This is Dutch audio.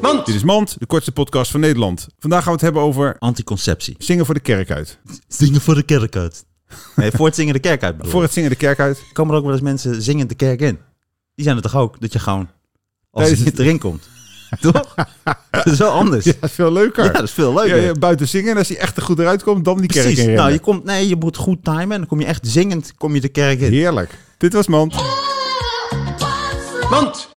Mand! Dit is Mand, de kortste podcast van Nederland. Vandaag gaan we het hebben over Anticonceptie. zingen voor de kerk uit. Zingen voor de kerk uit. Nee, voor het zingen de kerk uit. bedoel Voor ik. het zingen de kerk uit. Komen er ook wel eens mensen zingend de kerk in? Die zijn er toch ook? Dat je gewoon, als Tijdens je het- niet erin komt. Toch? Dat is wel anders. Ja, Ja, dat is veel leuker. dat is veel Ja, leuker. ja, buiten zingen en als hij echt er goed eruit komt, dan die kerk Precies. in Nou, je komt, nee, je moet goed timen en dan kom je echt zingend kom je de kerk in. Heerlijk. Dit was Mand. Mand!